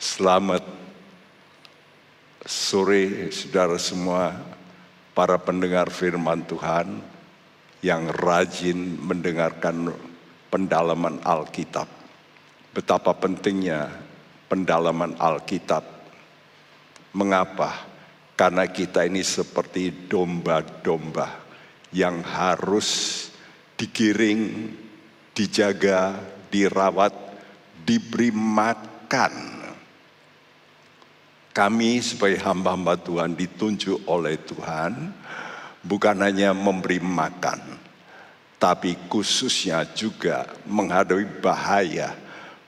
Selamat sore saudara semua para pendengar firman Tuhan yang rajin mendengarkan pendalaman Alkitab. Betapa pentingnya pendalaman Alkitab. Mengapa? Karena kita ini seperti domba-domba yang harus digiring, dijaga, dirawat, diberi makan. Kami sebagai hamba-hamba Tuhan ditunjuk oleh Tuhan bukan hanya memberi makan, tapi khususnya juga menghadapi bahaya.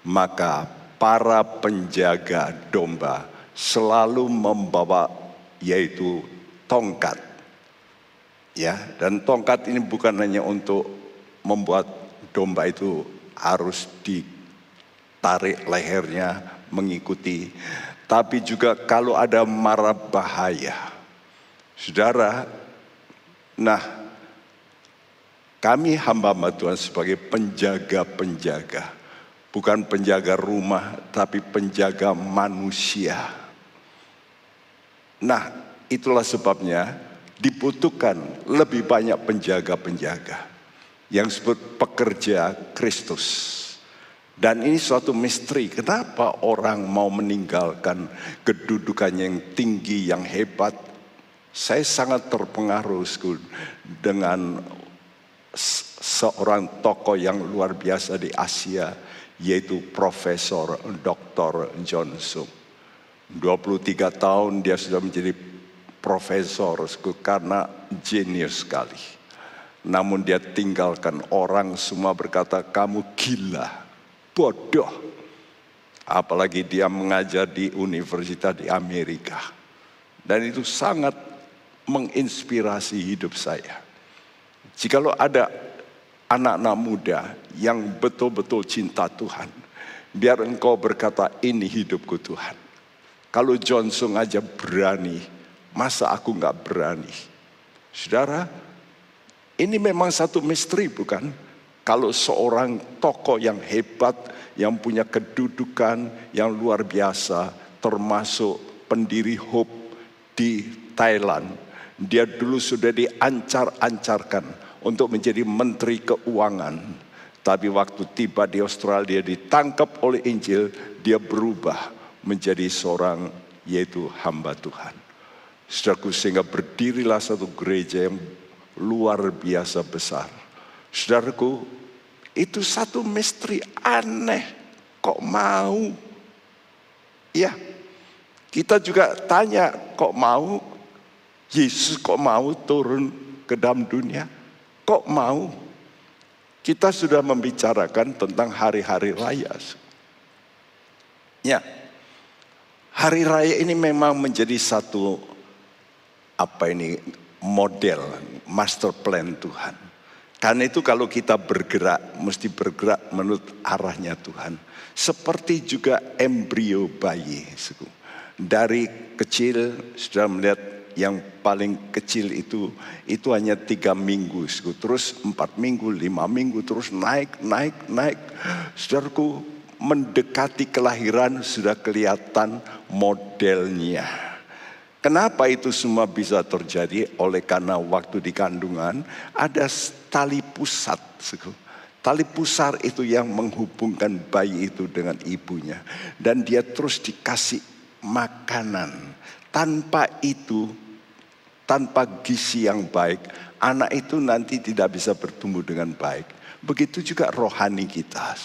Maka para penjaga domba selalu membawa yaitu tongkat. Ya, dan tongkat ini bukan hanya untuk membuat domba itu harus ditarik lehernya mengikuti, tapi juga kalau ada mara bahaya. Saudara, nah kami hamba-hamba Tuhan sebagai penjaga-penjaga, bukan penjaga rumah, tapi penjaga manusia. Nah, itulah sebabnya dibutuhkan lebih banyak penjaga-penjaga yang disebut pekerja Kristus. Dan ini suatu misteri, kenapa orang mau meninggalkan kedudukan yang tinggi, yang hebat. Saya sangat terpengaruh dengan seorang tokoh yang luar biasa di Asia, yaitu Profesor Dr. John Sung. 23 tahun dia sudah menjadi profesor karena jenius sekali. Namun dia tinggalkan orang semua berkata kamu gila bodoh. Apalagi dia mengajar di universitas di Amerika. Dan itu sangat menginspirasi hidup saya. Jikalau ada anak-anak muda yang betul-betul cinta Tuhan, biar engkau berkata ini hidupku Tuhan. Kalau Johnson aja berani, masa aku nggak berani? Saudara, ini memang satu misteri bukan? Kalau seorang tokoh yang hebat, yang punya kedudukan yang luar biasa, termasuk pendiri Hope di Thailand, dia dulu sudah diancar-ancarkan untuk menjadi menteri keuangan. Tapi waktu tiba di Australia ditangkap oleh Injil, dia berubah menjadi seorang yaitu hamba Tuhan. Saudaraku sehingga berdirilah satu gereja yang luar biasa besar Saudaraku, itu satu misteri aneh. Kok mau? Ya, kita juga tanya, kok mau? Yesus kok mau turun ke dalam dunia? Kok mau? Kita sudah membicarakan tentang hari-hari raya. Ya, hari raya ini memang menjadi satu apa ini model master plan Tuhan karena itu kalau kita bergerak, mesti bergerak menurut arahnya Tuhan. Seperti juga embrio bayi. Dari kecil sudah melihat yang paling kecil itu itu hanya tiga minggu terus empat minggu lima minggu terus naik naik naik saudaraku mendekati kelahiran sudah kelihatan modelnya Kenapa itu semua bisa terjadi? Oleh karena waktu di kandungan ada tali pusat. Tali pusar itu yang menghubungkan bayi itu dengan ibunya. Dan dia terus dikasih makanan. Tanpa itu, tanpa gizi yang baik, anak itu nanti tidak bisa bertumbuh dengan baik. Begitu juga rohani kita.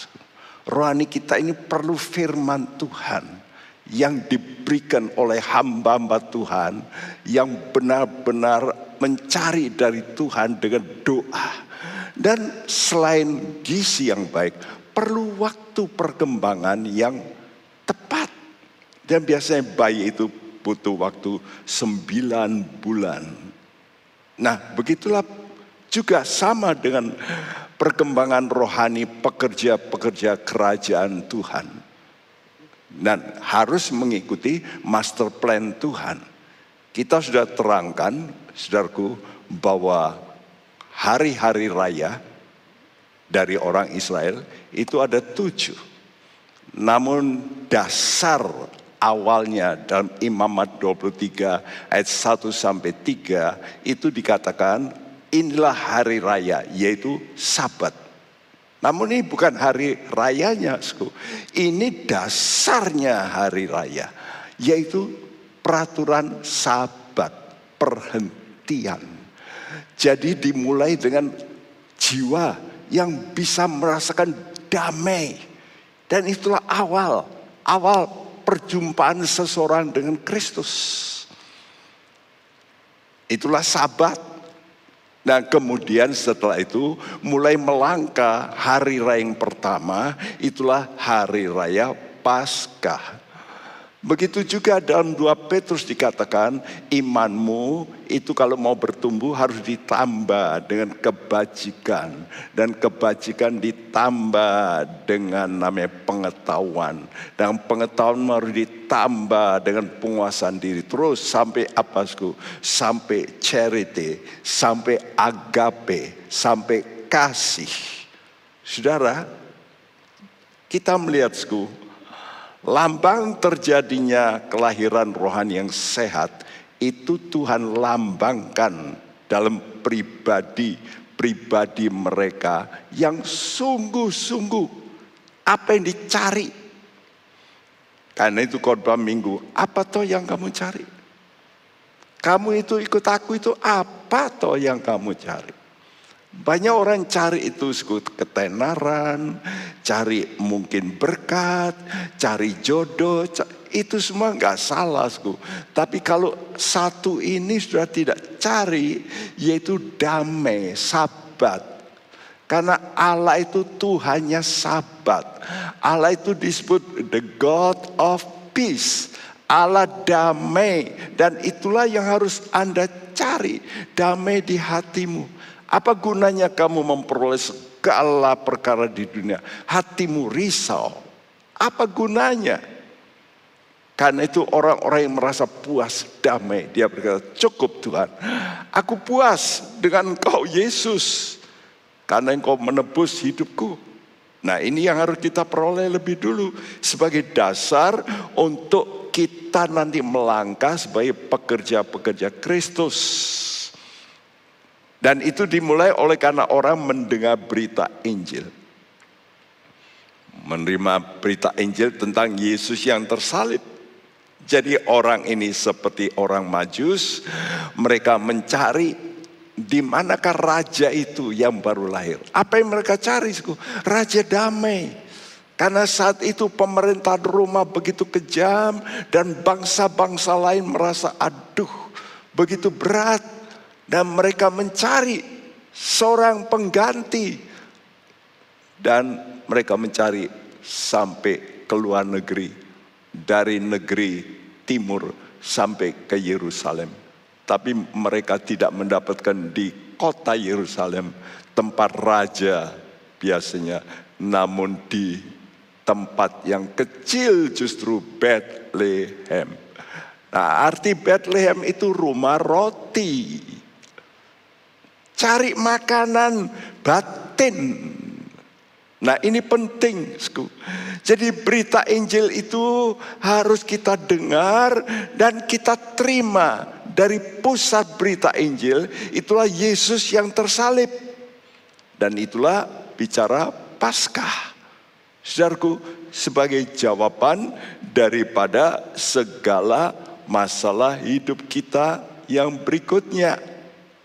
Rohani kita ini perlu firman Tuhan yang diberikan oleh hamba-hamba Tuhan yang benar-benar mencari dari Tuhan dengan doa. Dan selain gizi yang baik, perlu waktu perkembangan yang tepat. Dan biasanya bayi itu butuh waktu sembilan bulan. Nah begitulah juga sama dengan perkembangan rohani pekerja-pekerja kerajaan Tuhan dan harus mengikuti master plan Tuhan. Kita sudah terangkan, saudaraku, bahwa hari-hari raya dari orang Israel itu ada tujuh. Namun dasar awalnya dalam Imamat 23 ayat 1 sampai 3 itu dikatakan inilah hari raya yaitu sabat. Namun ini bukan hari rayanya, ini dasarnya hari raya, yaitu peraturan sabat, perhentian. Jadi dimulai dengan jiwa yang bisa merasakan damai. Dan itulah awal, awal perjumpaan seseorang dengan Kristus. Itulah sabat. Nah kemudian setelah itu mulai melangkah hari raya yang pertama itulah hari raya Paskah. Begitu juga dalam dua Petrus dikatakan imanmu itu kalau mau bertumbuh harus ditambah dengan kebajikan. Dan kebajikan ditambah dengan namanya pengetahuan. Dan pengetahuan harus ditambah dengan penguasaan diri. Terus sampai apa sampai charity sampai agape sampai kasih. Saudara kita melihat sku Lambang terjadinya kelahiran rohani yang sehat itu Tuhan lambangkan dalam pribadi-pribadi mereka yang sungguh-sungguh apa yang dicari. Karena itu khotbah minggu, apa toh yang kamu cari? Kamu itu ikut aku itu apa toh yang kamu cari? Banyak orang cari itu ketenaran, cari mungkin berkat, cari jodoh, itu semua nggak salah, sku. Tapi kalau satu ini sudah tidak cari, yaitu damai, sabat. Karena Allah itu Tuhannya sabat. Allah itu disebut the God of peace. Allah damai dan itulah yang harus Anda cari, damai di hatimu. Apa gunanya kamu memperoleh segala perkara di dunia? Hatimu risau. Apa gunanya? Karena itu orang-orang yang merasa puas, damai. Dia berkata, cukup Tuhan. Aku puas dengan kau Yesus. Karena engkau menebus hidupku. Nah ini yang harus kita peroleh lebih dulu. Sebagai dasar untuk kita nanti melangkah sebagai pekerja-pekerja Kristus. Dan itu dimulai oleh karena orang mendengar berita Injil. Menerima berita Injil tentang Yesus yang tersalib. Jadi orang ini seperti orang majus, mereka mencari di manakah raja itu yang baru lahir. Apa yang mereka cari? Raja damai. Karena saat itu pemerintah Roma begitu kejam dan bangsa-bangsa lain merasa aduh begitu berat dan mereka mencari seorang pengganti dan mereka mencari sampai ke luar negeri dari negeri timur sampai ke Yerusalem tapi mereka tidak mendapatkan di kota Yerusalem tempat raja biasanya namun di tempat yang kecil justru Bethlehem. Nah, arti Bethlehem itu rumah roti. Cari makanan batin. Nah ini penting. Jadi berita Injil itu harus kita dengar dan kita terima. Dari pusat berita Injil itulah Yesus yang tersalib. Dan itulah bicara Paskah. Saudaraku, sebagai jawaban daripada segala masalah hidup kita yang berikutnya.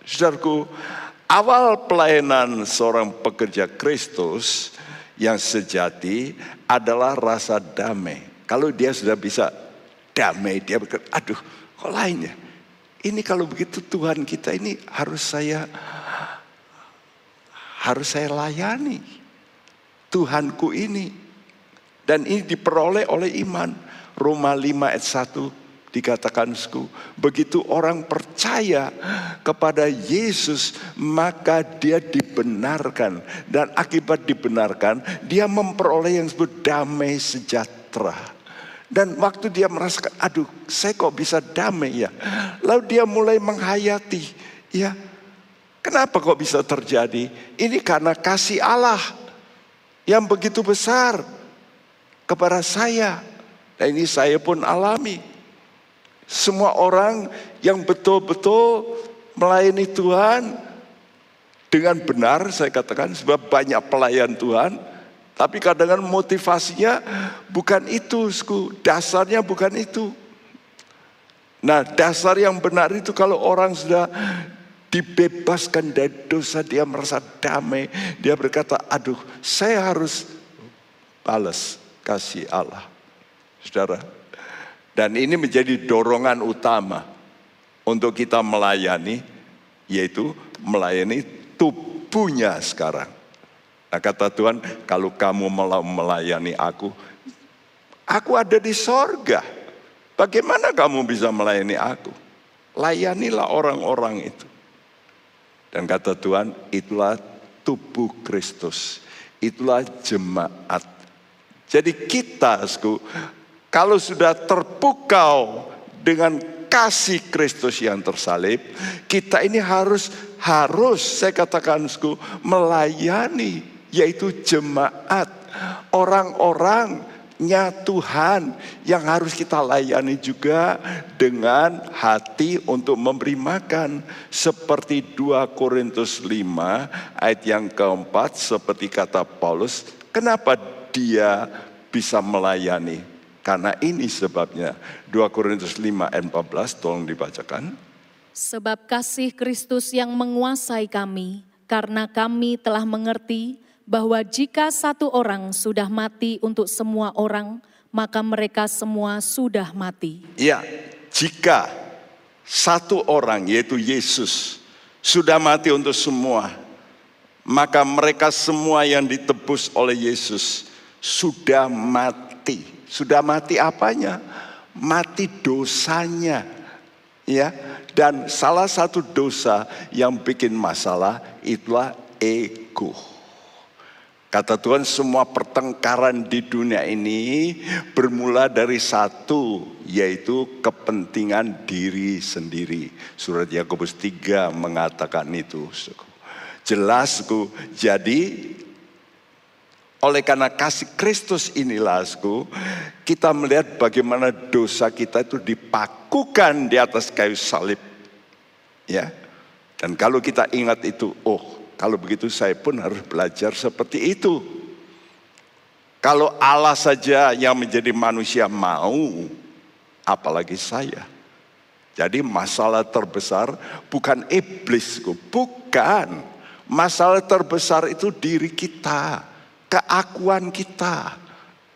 Saudaraku, Awal pelayanan seorang pekerja Kristus yang sejati adalah rasa damai. Kalau dia sudah bisa damai, dia berkata, aduh kok lainnya. Ini kalau begitu Tuhan kita ini harus saya harus saya layani. Tuhanku ini. Dan ini diperoleh oleh iman. Roma 5 ayat 1 dikatakan begitu orang percaya kepada Yesus maka dia dibenarkan. Dan akibat dibenarkan dia memperoleh yang disebut damai sejahtera. Dan waktu dia merasakan aduh saya kok bisa damai ya? Lalu dia mulai menghayati ya kenapa kok bisa terjadi? Ini karena kasih Allah yang begitu besar kepada saya. Dan ini saya pun alami. Semua orang yang betul-betul melayani Tuhan dengan benar, saya katakan, sebab banyak pelayan Tuhan, tapi kadang-kadang motivasinya bukan itu, dasarnya bukan itu. Nah, dasar yang benar itu kalau orang sudah dibebaskan dari dosa, dia merasa damai, dia berkata, "Aduh, saya harus balas kasih Allah." Saudara, dan ini menjadi dorongan utama untuk kita melayani, yaitu melayani tubuhnya sekarang. Nah kata Tuhan, kalau kamu melayani aku, aku ada di sorga. Bagaimana kamu bisa melayani aku? Layanilah orang-orang itu. Dan kata Tuhan, itulah tubuh Kristus. Itulah jemaat. Jadi kita, kalau sudah terpukau dengan kasih Kristus yang tersalib, kita ini harus harus saya katakan melayani yaitu jemaat, orang-orangnya Tuhan yang harus kita layani juga dengan hati untuk memberi makan. Seperti 2 Korintus 5 ayat yang keempat seperti kata Paulus, kenapa dia bisa melayani? Karena ini sebabnya 2 Korintus 5 ayat 14 tolong dibacakan. Sebab kasih Kristus yang menguasai kami, karena kami telah mengerti bahwa jika satu orang sudah mati untuk semua orang, maka mereka semua sudah mati. Ya, jika satu orang yaitu Yesus sudah mati untuk semua, maka mereka semua yang ditebus oleh Yesus sudah mati. Sudah mati apanya? Mati dosanya. Ya, dan salah satu dosa yang bikin masalah itulah ego. Kata Tuhan semua pertengkaran di dunia ini bermula dari satu yaitu kepentingan diri sendiri. Surat Yakobus 3 mengatakan itu. Jelas, jadi oleh karena kasih Kristus inilah, kita melihat bagaimana dosa kita itu dipakukan di atas kayu salib. Ya. Dan kalau kita ingat itu, oh kalau begitu saya pun harus belajar seperti itu. Kalau Allah saja yang menjadi manusia mau, apalagi saya. Jadi masalah terbesar bukan iblis, bukan. Masalah terbesar itu diri kita, keakuan kita,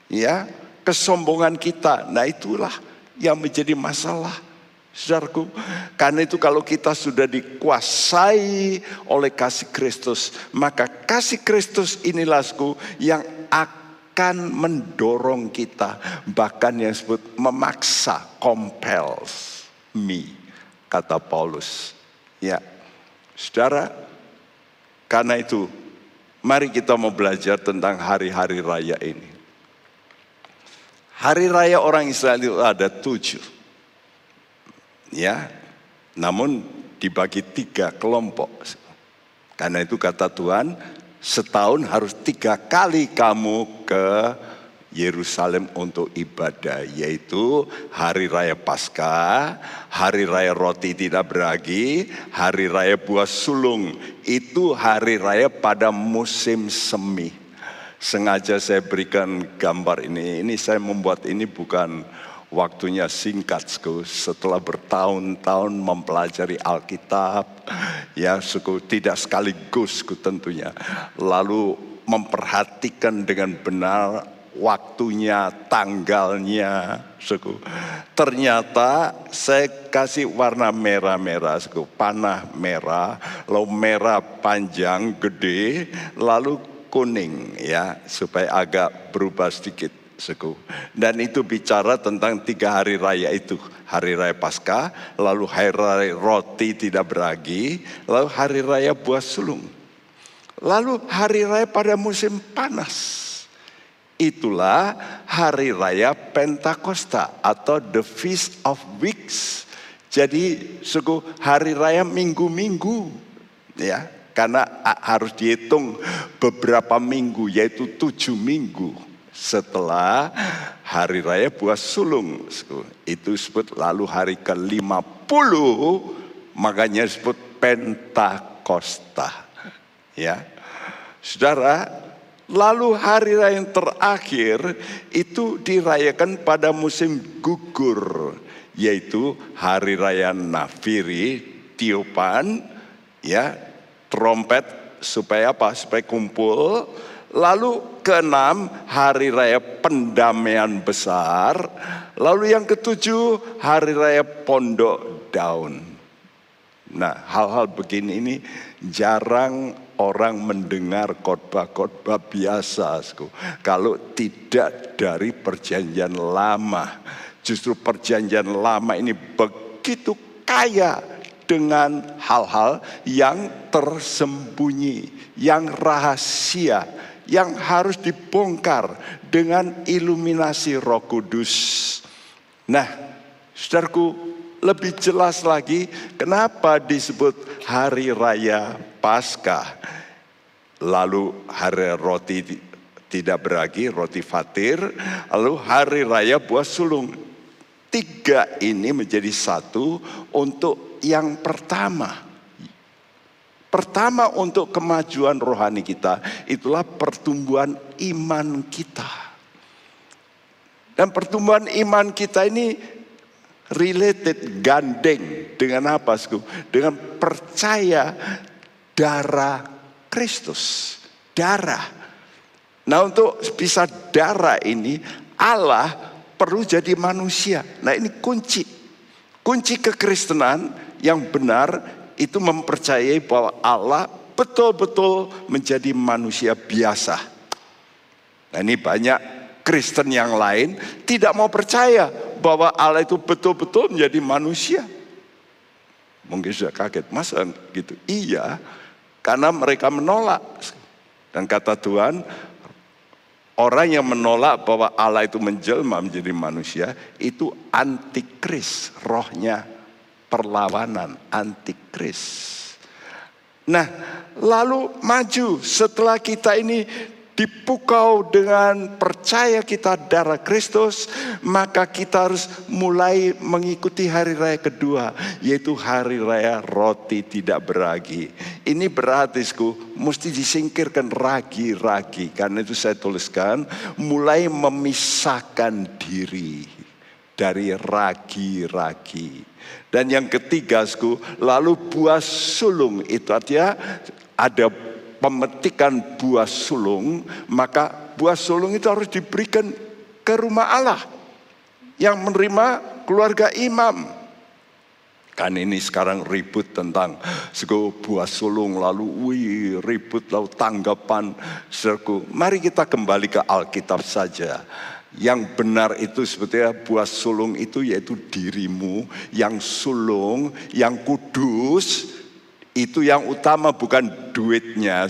ya, kesombongan kita. Nah itulah yang menjadi masalah. Saudaraku, karena itu kalau kita sudah dikuasai oleh kasih Kristus, maka kasih Kristus inilah yang akan mendorong kita, bahkan yang disebut memaksa, compels me, kata Paulus. Ya, saudara, karena itu mari kita mau belajar tentang hari-hari raya ini. Hari raya orang Israel itu ada tujuh. Ya, namun dibagi tiga kelompok. Karena itu kata Tuhan, setahun harus tiga kali kamu ke Yerusalem untuk ibadah, yaitu hari raya Paskah, hari raya roti tidak beragi, hari raya buah sulung. Itu hari raya pada musim semi. Sengaja saya berikan gambar ini. Ini saya membuat ini bukan waktunya singkat suku setelah bertahun-tahun mempelajari Alkitab ya suku tidak sekaligus suku tentunya lalu memperhatikan dengan benar waktunya tanggalnya suku ternyata saya kasih warna merah-merah suku panah merah lalu merah panjang gede lalu kuning ya supaya agak berubah sedikit suku. Dan itu bicara tentang tiga hari raya itu. Hari raya Paskah, lalu hari raya roti tidak beragi, lalu hari raya buah sulung. Lalu hari raya pada musim panas. Itulah hari raya Pentakosta atau the Feast of Weeks. Jadi suku hari raya minggu-minggu ya karena harus dihitung beberapa minggu yaitu tujuh minggu setelah hari raya buah sulung. Itu disebut lalu hari ke-50 makanya disebut Pentakosta. Ya. Saudara, lalu hari raya yang terakhir itu dirayakan pada musim gugur yaitu hari raya Nafiri, tiupan ya, trompet supaya apa? Supaya kumpul Lalu keenam hari raya pendamaian besar. Lalu yang ketujuh hari raya pondok daun. Nah hal-hal begini ini jarang orang mendengar khotbah-khotbah biasa. Kalau tidak dari perjanjian lama. Justru perjanjian lama ini begitu kaya dengan hal-hal yang tersembunyi, yang rahasia, yang harus dibongkar dengan iluminasi Roh Kudus. Nah, saudaraku, lebih jelas lagi kenapa disebut hari raya Paskah. Lalu hari roti tidak beragi, roti fatir, lalu hari raya buah sulung. Tiga ini menjadi satu untuk yang pertama Pertama untuk kemajuan rohani kita itulah pertumbuhan iman kita. Dan pertumbuhan iman kita ini related, gandeng dengan apa? Dengan percaya darah Kristus. Darah. Nah untuk bisa darah ini Allah perlu jadi manusia. Nah ini kunci. Kunci kekristenan yang benar itu mempercayai bahwa Allah betul-betul menjadi manusia biasa. Nah, ini banyak Kristen yang lain tidak mau percaya bahwa Allah itu betul-betul menjadi manusia. Mungkin sudah kaget, masa gitu? Iya, karena mereka menolak. Dan kata Tuhan, orang yang menolak bahwa Allah itu menjelma menjadi manusia, itu antikris, rohnya perlawanan antikris. Nah, lalu maju setelah kita ini dipukau dengan percaya kita darah Kristus, maka kita harus mulai mengikuti hari raya kedua, yaitu hari raya roti tidak beragi. Ini berarti, mesti disingkirkan ragi-ragi. Karena itu saya tuliskan, mulai memisahkan diri dari ragi-ragi. Dan yang ketiga, lalu buah sulung itu artinya ada pemetikan buah sulung, maka buah sulung itu harus diberikan ke rumah Allah yang menerima keluarga imam. Kan ini sekarang ribut tentang suku buah sulung lalu wih ribut lalu tanggapan suku. Mari kita kembali ke Alkitab saja. Yang benar itu sebetulnya buah sulung itu yaitu dirimu yang sulung, yang kudus, itu yang utama bukan duitnya,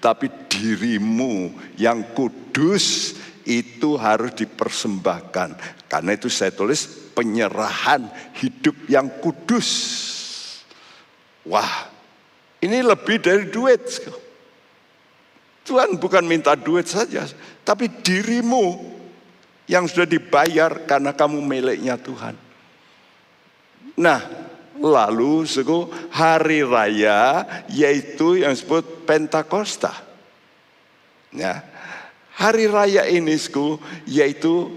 tapi dirimu yang kudus itu harus dipersembahkan. Karena itu saya tulis penyerahan hidup yang kudus. Wah, ini lebih dari duit. Tuhan bukan minta duit saja, tapi dirimu yang sudah dibayar karena kamu miliknya Tuhan. Nah, lalu suku hari raya yaitu yang disebut Pentakosta. Ya. Hari raya ini suku yaitu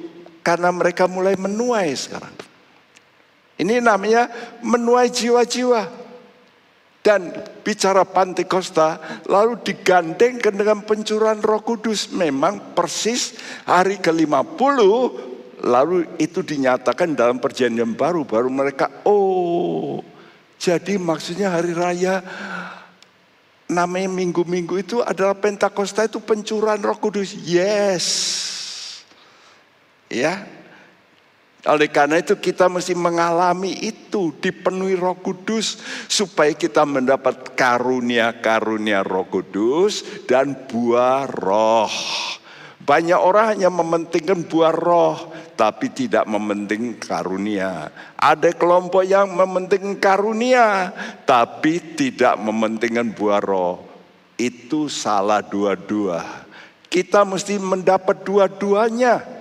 karena mereka mulai menuai sekarang. Ini namanya menuai jiwa-jiwa. Dan bicara Pantekosta lalu digandengkan dengan pencurahan roh kudus. Memang persis hari ke-50 lalu itu dinyatakan dalam perjanjian baru. Baru mereka oh jadi maksudnya hari raya namanya minggu-minggu itu adalah Pentakosta itu pencurahan roh kudus. Yes. Ya, oleh karena itu kita mesti mengalami itu dipenuhi Roh Kudus supaya kita mendapat karunia-karunia Roh Kudus dan buah roh. Banyak orang hanya mementingkan buah roh tapi tidak mementing karunia. Ada kelompok yang mementingkan karunia tapi tidak mementingkan buah roh. Itu salah dua-dua. Kita mesti mendapat dua-duanya.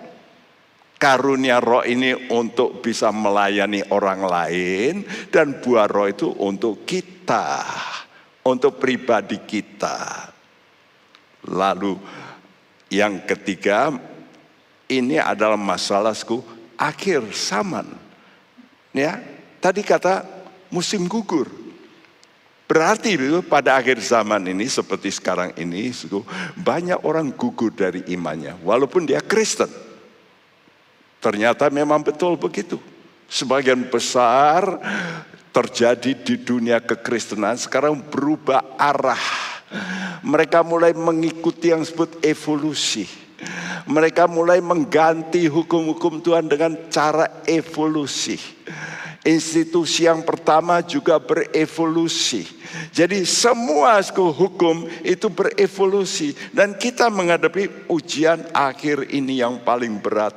Karunia roh ini untuk bisa melayani orang lain dan buah roh itu untuk kita, untuk pribadi kita. Lalu yang ketiga, ini adalah masalahku akhir zaman. Ya, tadi kata musim gugur. Berarti pada akhir zaman ini seperti sekarang ini banyak orang gugur dari imannya walaupun dia Kristen. Ternyata memang betul begitu. Sebagian besar terjadi di dunia kekristenan sekarang berubah arah. Mereka mulai mengikuti yang disebut evolusi. Mereka mulai mengganti hukum-hukum Tuhan dengan cara evolusi. Institusi yang pertama juga berevolusi. Jadi semua hukum itu berevolusi. Dan kita menghadapi ujian akhir ini yang paling berat.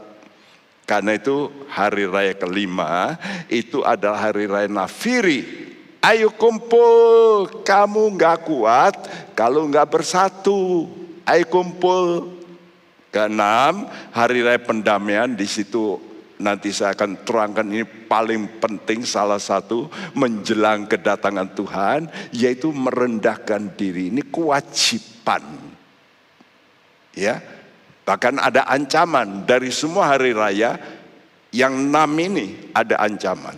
Karena itu hari raya kelima itu adalah hari raya nafiri. Ayo kumpul, kamu nggak kuat kalau nggak bersatu. Ayo kumpul. Keenam, hari raya pendamaian di situ nanti saya akan terangkan ini paling penting salah satu menjelang kedatangan Tuhan yaitu merendahkan diri. Ini kewajiban. Ya bahkan ada ancaman dari semua hari raya yang enam ini ada ancaman.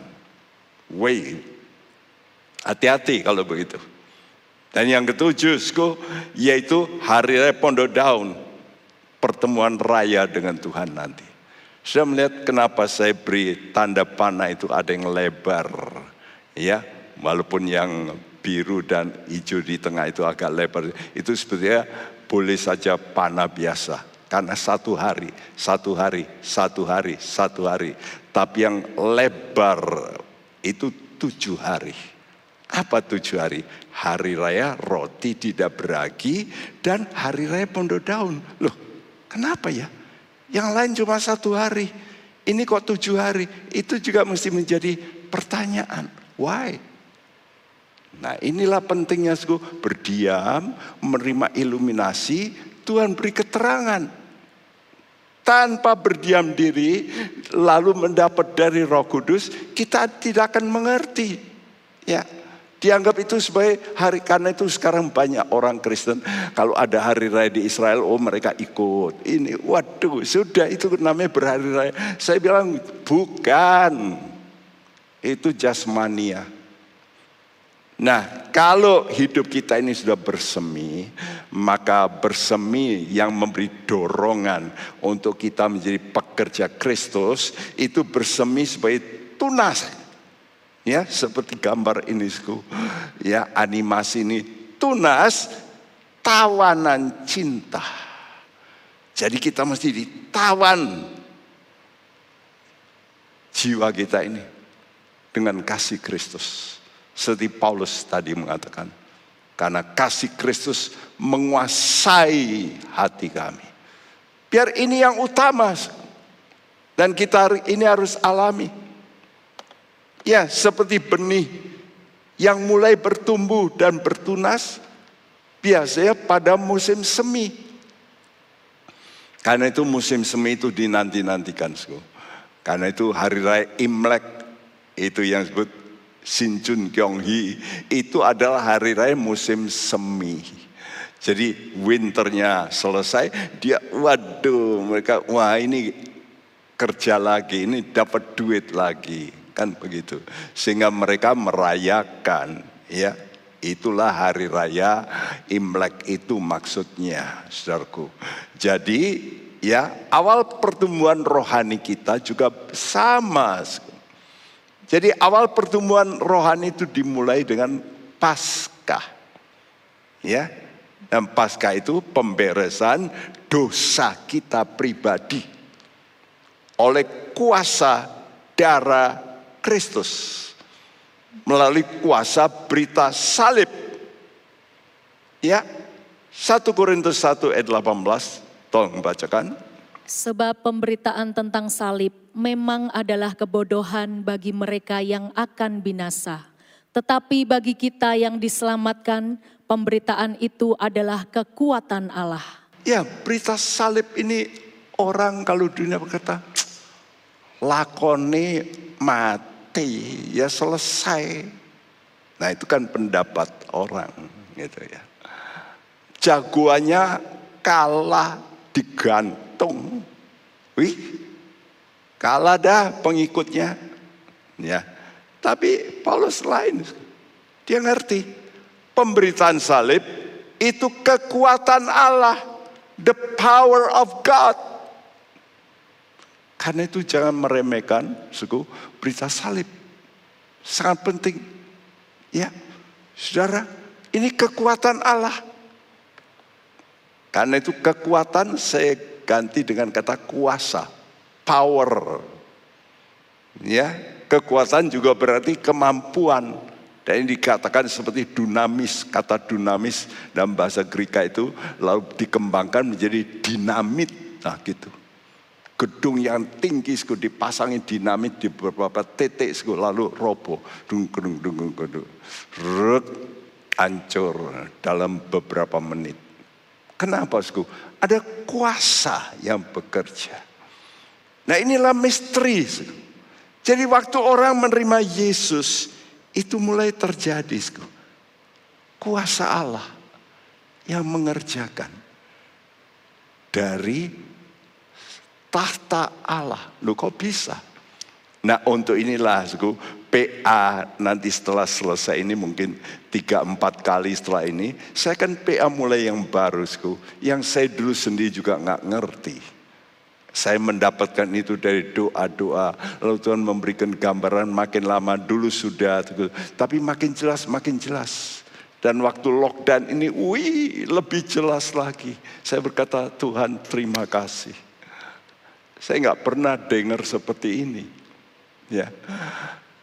Wait hati-hati kalau begitu. Dan yang ketujuh yaitu hari raya pondok daun pertemuan raya dengan Tuhan nanti saya melihat kenapa saya beri tanda panah itu ada yang lebar. Ya, walaupun yang biru dan hijau di tengah itu agak lebar. Itu sebetulnya boleh saja panah biasa. Karena satu hari, satu hari, satu hari, satu hari. Tapi yang lebar itu tujuh hari. Apa tujuh hari? Hari raya roti tidak beragi dan hari raya pondok daun. Loh, kenapa ya? Yang lain cuma satu hari. Ini kok tujuh hari. Itu juga mesti menjadi pertanyaan. Why? Nah inilah pentingnya suku berdiam, menerima iluminasi, Tuhan beri keterangan. Tanpa berdiam diri, lalu mendapat dari roh kudus, kita tidak akan mengerti. Ya, Dianggap itu sebagai hari karena itu sekarang banyak orang Kristen kalau ada hari raya di Israel oh mereka ikut. Ini waduh sudah itu namanya berhari raya. Saya bilang bukan. Itu jasmania. Nah, kalau hidup kita ini sudah bersemi, maka bersemi yang memberi dorongan untuk kita menjadi pekerja Kristus itu bersemi sebagai tunas Ya, seperti gambar ini, ya animasi ini tunas tawanan cinta. Jadi kita mesti ditawan jiwa kita ini dengan kasih Kristus. Seperti Paulus tadi mengatakan, karena kasih Kristus menguasai hati kami. Biar ini yang utama dan kita ini harus alami. Ya, seperti benih yang mulai bertumbuh dan bertunas biasanya pada musim semi. Karena itu musim semi itu dinanti-nantikan. Karena itu hari raya Imlek itu yang disebut Sinjun Kyonghi itu adalah hari raya musim semi. Jadi winternya selesai, dia waduh mereka wah ini kerja lagi, ini dapat duit lagi kan begitu. Sehingga mereka merayakan ya Itulah hari raya Imlek itu maksudnya, saudaraku. Jadi ya awal pertumbuhan rohani kita juga sama. Jadi awal pertumbuhan rohani itu dimulai dengan Paskah. Ya. Dan Paskah itu pemberesan dosa kita pribadi oleh kuasa darah Kristus melalui kuasa berita salib. Ya, 1 Korintus 1 ayat 18, tolong bacakan. Sebab pemberitaan tentang salib memang adalah kebodohan bagi mereka yang akan binasa. Tetapi bagi kita yang diselamatkan, pemberitaan itu adalah kekuatan Allah. Ya berita salib ini orang kalau dunia berkata, lakoni mati, ya selesai. Nah itu kan pendapat orang gitu ya. Jagoannya kalah digantung. Wih, kalah dah pengikutnya. Ya, tapi Paulus lain. Dia ngerti pemberitaan salib itu kekuatan Allah, the power of God. Karena itu jangan meremehkan suku berita salib. Sangat penting. Ya, saudara, ini kekuatan Allah. Karena itu kekuatan saya ganti dengan kata kuasa, power. Ya, kekuatan juga berarti kemampuan. Dan ini dikatakan seperti dunamis, kata dunamis dalam bahasa Greka itu lalu dikembangkan menjadi dinamit. Nah gitu gedung yang tinggi sku dipasangi dinamit di beberapa titik sku lalu roboh dung dung dung dung rut hancur dalam beberapa menit. Kenapa sku ada kuasa yang bekerja. Nah inilah misteri sku. jadi waktu orang menerima Yesus itu mulai terjadi sku. kuasa Allah yang mengerjakan. Dari tahta Allah. Lu kok bisa? Nah untuk inilah suku PA nanti setelah selesai ini mungkin tiga empat kali setelah ini saya kan PA mulai yang baru suku yang saya dulu sendiri juga nggak ngerti. Saya mendapatkan itu dari doa-doa. Lalu Tuhan memberikan gambaran makin lama dulu sudah. Tapi makin jelas, makin jelas. Dan waktu lockdown ini, wih lebih jelas lagi. Saya berkata Tuhan terima kasih. Saya nggak pernah dengar seperti ini. Ya.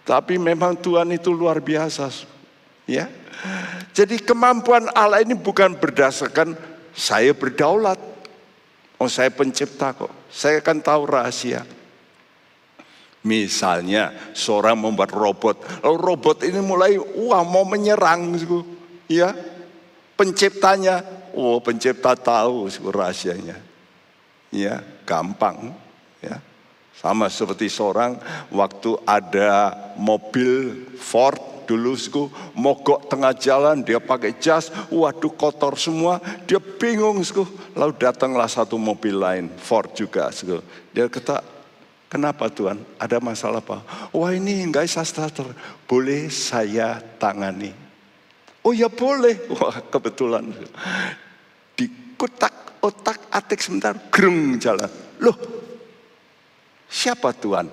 Tapi memang Tuhan itu luar biasa. Ya. Jadi kemampuan Allah ini bukan berdasarkan saya berdaulat. Oh saya pencipta kok. Saya akan tahu rahasia. Misalnya seorang membuat robot. Lalu robot ini mulai wah mau menyerang. Ya. Penciptanya. Oh pencipta tahu rahasianya. Ya gampang. Sama seperti seorang waktu ada mobil Ford dulu sku, mogok tengah jalan dia pakai jas, waduh kotor semua, dia bingung sku. Lalu datanglah satu mobil lain, Ford juga sku. Dia kata, kenapa Tuhan? Ada masalah apa? Wah ini bisa starter, boleh saya tangani? Oh ya boleh, wah kebetulan. Dikutak otak atik sebentar, gerung jalan. Loh Siapa Tuhan?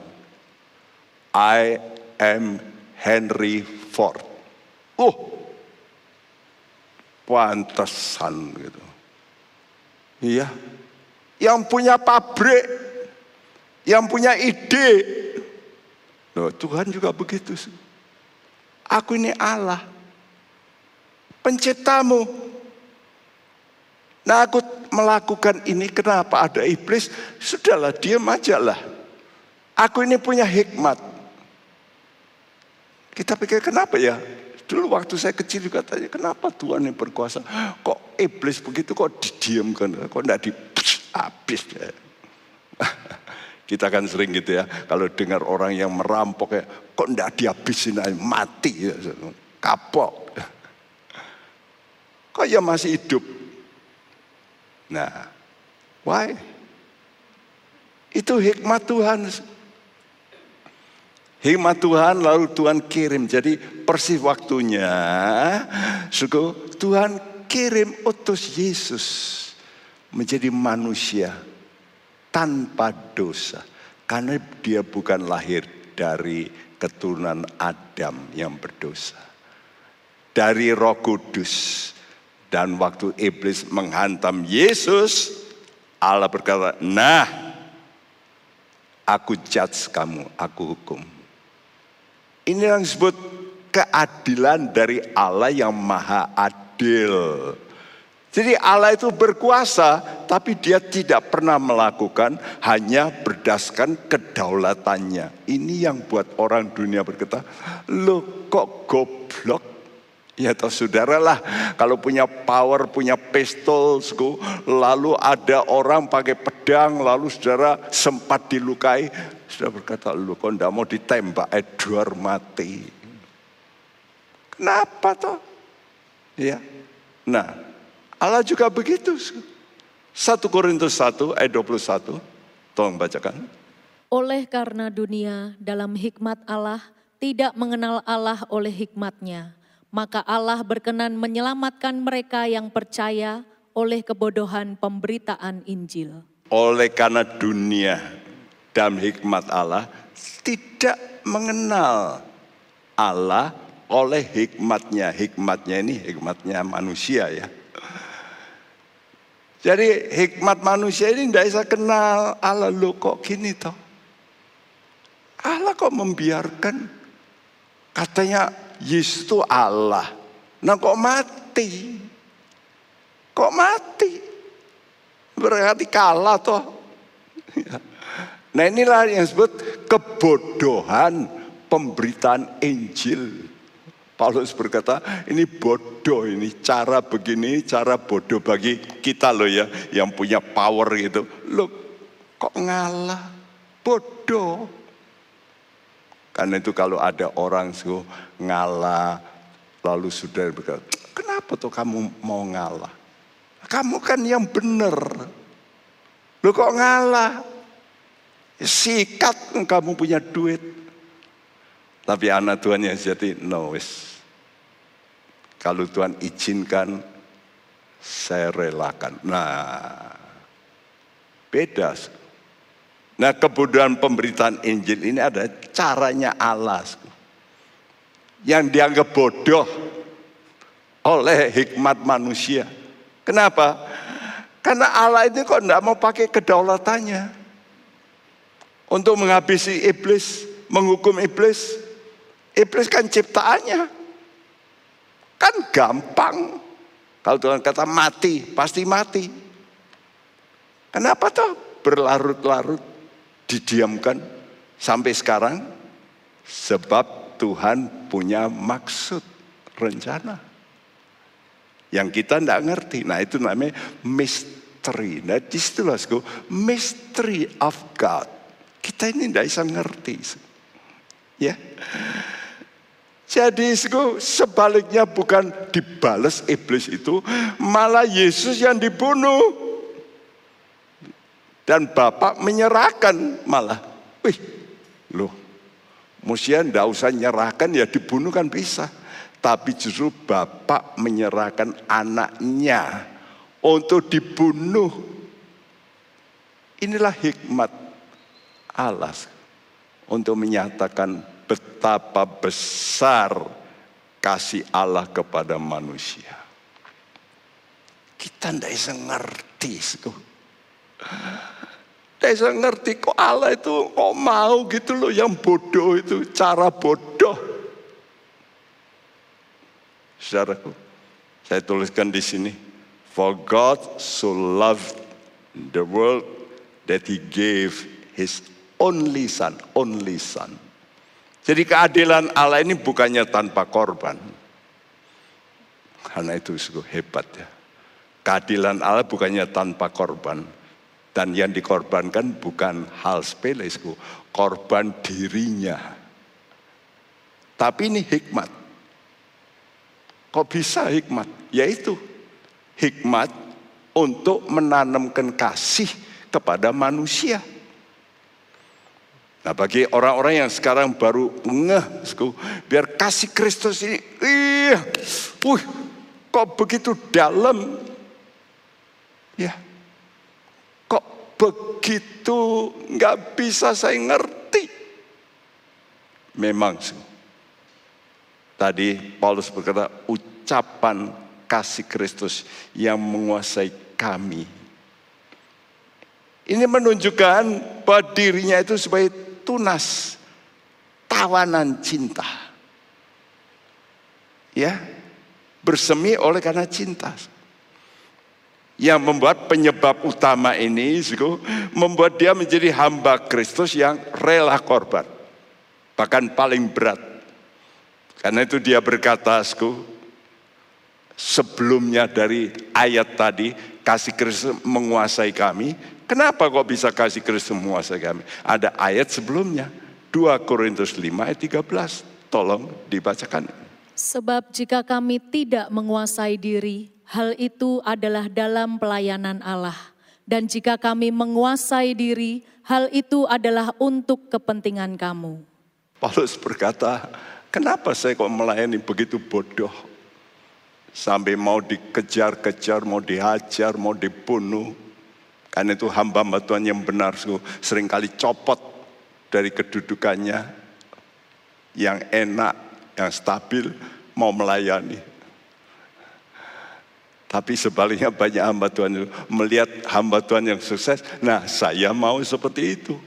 I am Henry Ford. Oh, pantesan gitu. Iya, yang punya pabrik, yang punya ide. Loh, Tuhan juga begitu. Aku ini Allah, penciptamu. Nah aku melakukan ini kenapa ada iblis? Sudahlah diam aja lah. Aku ini punya hikmat. Kita pikir kenapa ya? Dulu waktu saya kecil juga tanya, kenapa Tuhan yang berkuasa? Kok iblis begitu kok didiamkan? Kok enggak di habis ya? Kita kan sering gitu ya, kalau dengar orang yang merampok ya, kok enggak dihabisin aja, mati ya, kapok. Kok ya masih hidup? Nah, why? Itu hikmat Tuhan. Hikmat Tuhan lalu Tuhan kirim. Jadi persis waktunya. Suku, Tuhan kirim utus Yesus menjadi manusia tanpa dosa. Karena dia bukan lahir dari keturunan Adam yang berdosa. Dari roh kudus. Dan waktu iblis menghantam Yesus, Allah berkata, nah aku judge kamu, aku hukum. Ini yang disebut keadilan dari Allah yang maha adil. Jadi Allah itu berkuasa, tapi dia tidak pernah melakukan hanya berdasarkan kedaulatannya. Ini yang buat orang dunia berkata, lo kok goblok? Ya toh saudara lah, kalau punya power, punya pistol, lalu ada orang pakai pedang, lalu saudara sempat dilukai, sudah berkata, lu kok enggak mau ditembak, Edward mati. Kenapa toh? Ya. Nah, Allah juga begitu. 1 Korintus 1 ayat 21, tolong bacakan. Oleh karena dunia dalam hikmat Allah tidak mengenal Allah oleh hikmatnya, maka Allah berkenan menyelamatkan mereka yang percaya oleh kebodohan pemberitaan Injil. Oleh karena dunia dalam hikmat Allah tidak mengenal Allah oleh hikmatnya. Hikmatnya ini hikmatnya manusia ya. Jadi hikmat manusia ini tidak bisa kenal Allah lo kok gini toh. Allah kok membiarkan katanya Yesus itu Allah. Nah kok mati? Kok mati? Berarti kalah toh. Nah inilah yang disebut kebodohan pemberitaan Injil. Paulus berkata, ini bodoh ini, cara begini, cara bodoh bagi kita loh ya, yang punya power gitu. Loh, kok ngalah? Bodoh. Karena itu kalau ada orang suh ngalah, lalu sudah berkata, kenapa tuh kamu mau ngalah? Kamu kan yang benar. Lu kok ngalah? Sikat kamu punya duit. Tapi anak Tuhan yang jadi no wis. Kalau Tuhan izinkan, saya relakan. Nah, beda. Nah kebodohan pemberitaan Injil ini ada caranya Allah. Yang dianggap bodoh oleh hikmat manusia. Kenapa? Karena Allah ini kok tidak mau pakai kedaulatannya. Untuk menghabisi iblis, menghukum iblis. Iblis kan ciptaannya. Kan gampang. Kalau Tuhan kata mati, pasti mati. Kenapa toh berlarut-larut didiamkan sampai sekarang? Sebab Tuhan punya maksud, rencana. Yang kita tidak ngerti. Nah itu namanya misteri. Nah di situlah mystery of God. Kita ini tidak bisa ngerti. Ya. Jadi sebaliknya bukan dibales iblis itu, malah Yesus yang dibunuh. Dan Bapak menyerahkan malah. Wih, loh. Musia ndak usah nyerahkan ya dibunuh kan bisa. Tapi justru Bapak menyerahkan anaknya untuk dibunuh. Inilah hikmat Allah untuk menyatakan betapa besar kasih Allah kepada manusia. Kita tidak bisa ngerti. Saya ngerti kok Allah itu kok mau gitu loh yang bodoh itu cara bodoh. Saudaraku, saya tuliskan di sini. For God so loved the world that he gave his only son, only son. Jadi keadilan Allah ini bukannya tanpa korban. Karena itu hebat ya. Keadilan Allah bukannya tanpa korban dan yang dikorbankan bukan hal sepele, korban dirinya. Tapi ini hikmat. Kok bisa hikmat? Yaitu hikmat untuk menanamkan kasih kepada manusia. Nah bagi orang-orang yang sekarang baru ngeh, biar kasih Kristus ini, iya, uh, kok begitu dalam, ya begitu nggak bisa saya ngerti. Memang tadi Paulus berkata ucapan kasih Kristus yang menguasai kami. Ini menunjukkan bahwa dirinya itu sebagai tunas tawanan cinta. Ya, bersemi oleh karena cinta yang membuat penyebab utama ini membuat dia menjadi hamba Kristus yang rela korban bahkan paling berat karena itu dia berkata sebelumnya dari ayat tadi, kasih Kristus menguasai kami. Kenapa kok bisa kasih Kristus menguasai kami? Ada ayat sebelumnya, 2 Korintus 5 ayat 13. Tolong dibacakan. Sebab jika kami tidak menguasai diri, hal itu adalah dalam pelayanan Allah. Dan jika kami menguasai diri, hal itu adalah untuk kepentingan kamu. Paulus berkata, kenapa saya kok melayani begitu bodoh? Sampai mau dikejar-kejar, mau dihajar, mau dibunuh. Karena itu hamba-hamba Tuhan yang benar sering kali copot dari kedudukannya yang enak, yang stabil, mau melayani. Tapi sebaliknya banyak hamba Tuhan melihat hamba Tuhan yang sukses. Nah saya mau seperti itu.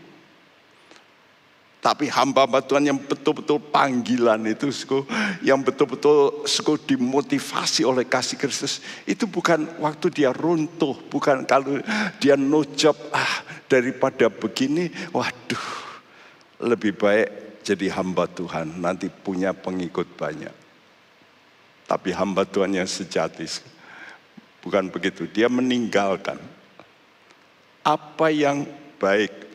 Tapi hamba-hamba Tuhan yang betul-betul panggilan itu, yang betul-betul dimotivasi oleh kasih Kristus, itu bukan waktu dia runtuh, bukan kalau dia no ah daripada begini, waduh, lebih baik jadi hamba Tuhan, nanti punya pengikut banyak. Tapi hamba Tuhan yang sejati, bukan begitu, dia meninggalkan apa yang baik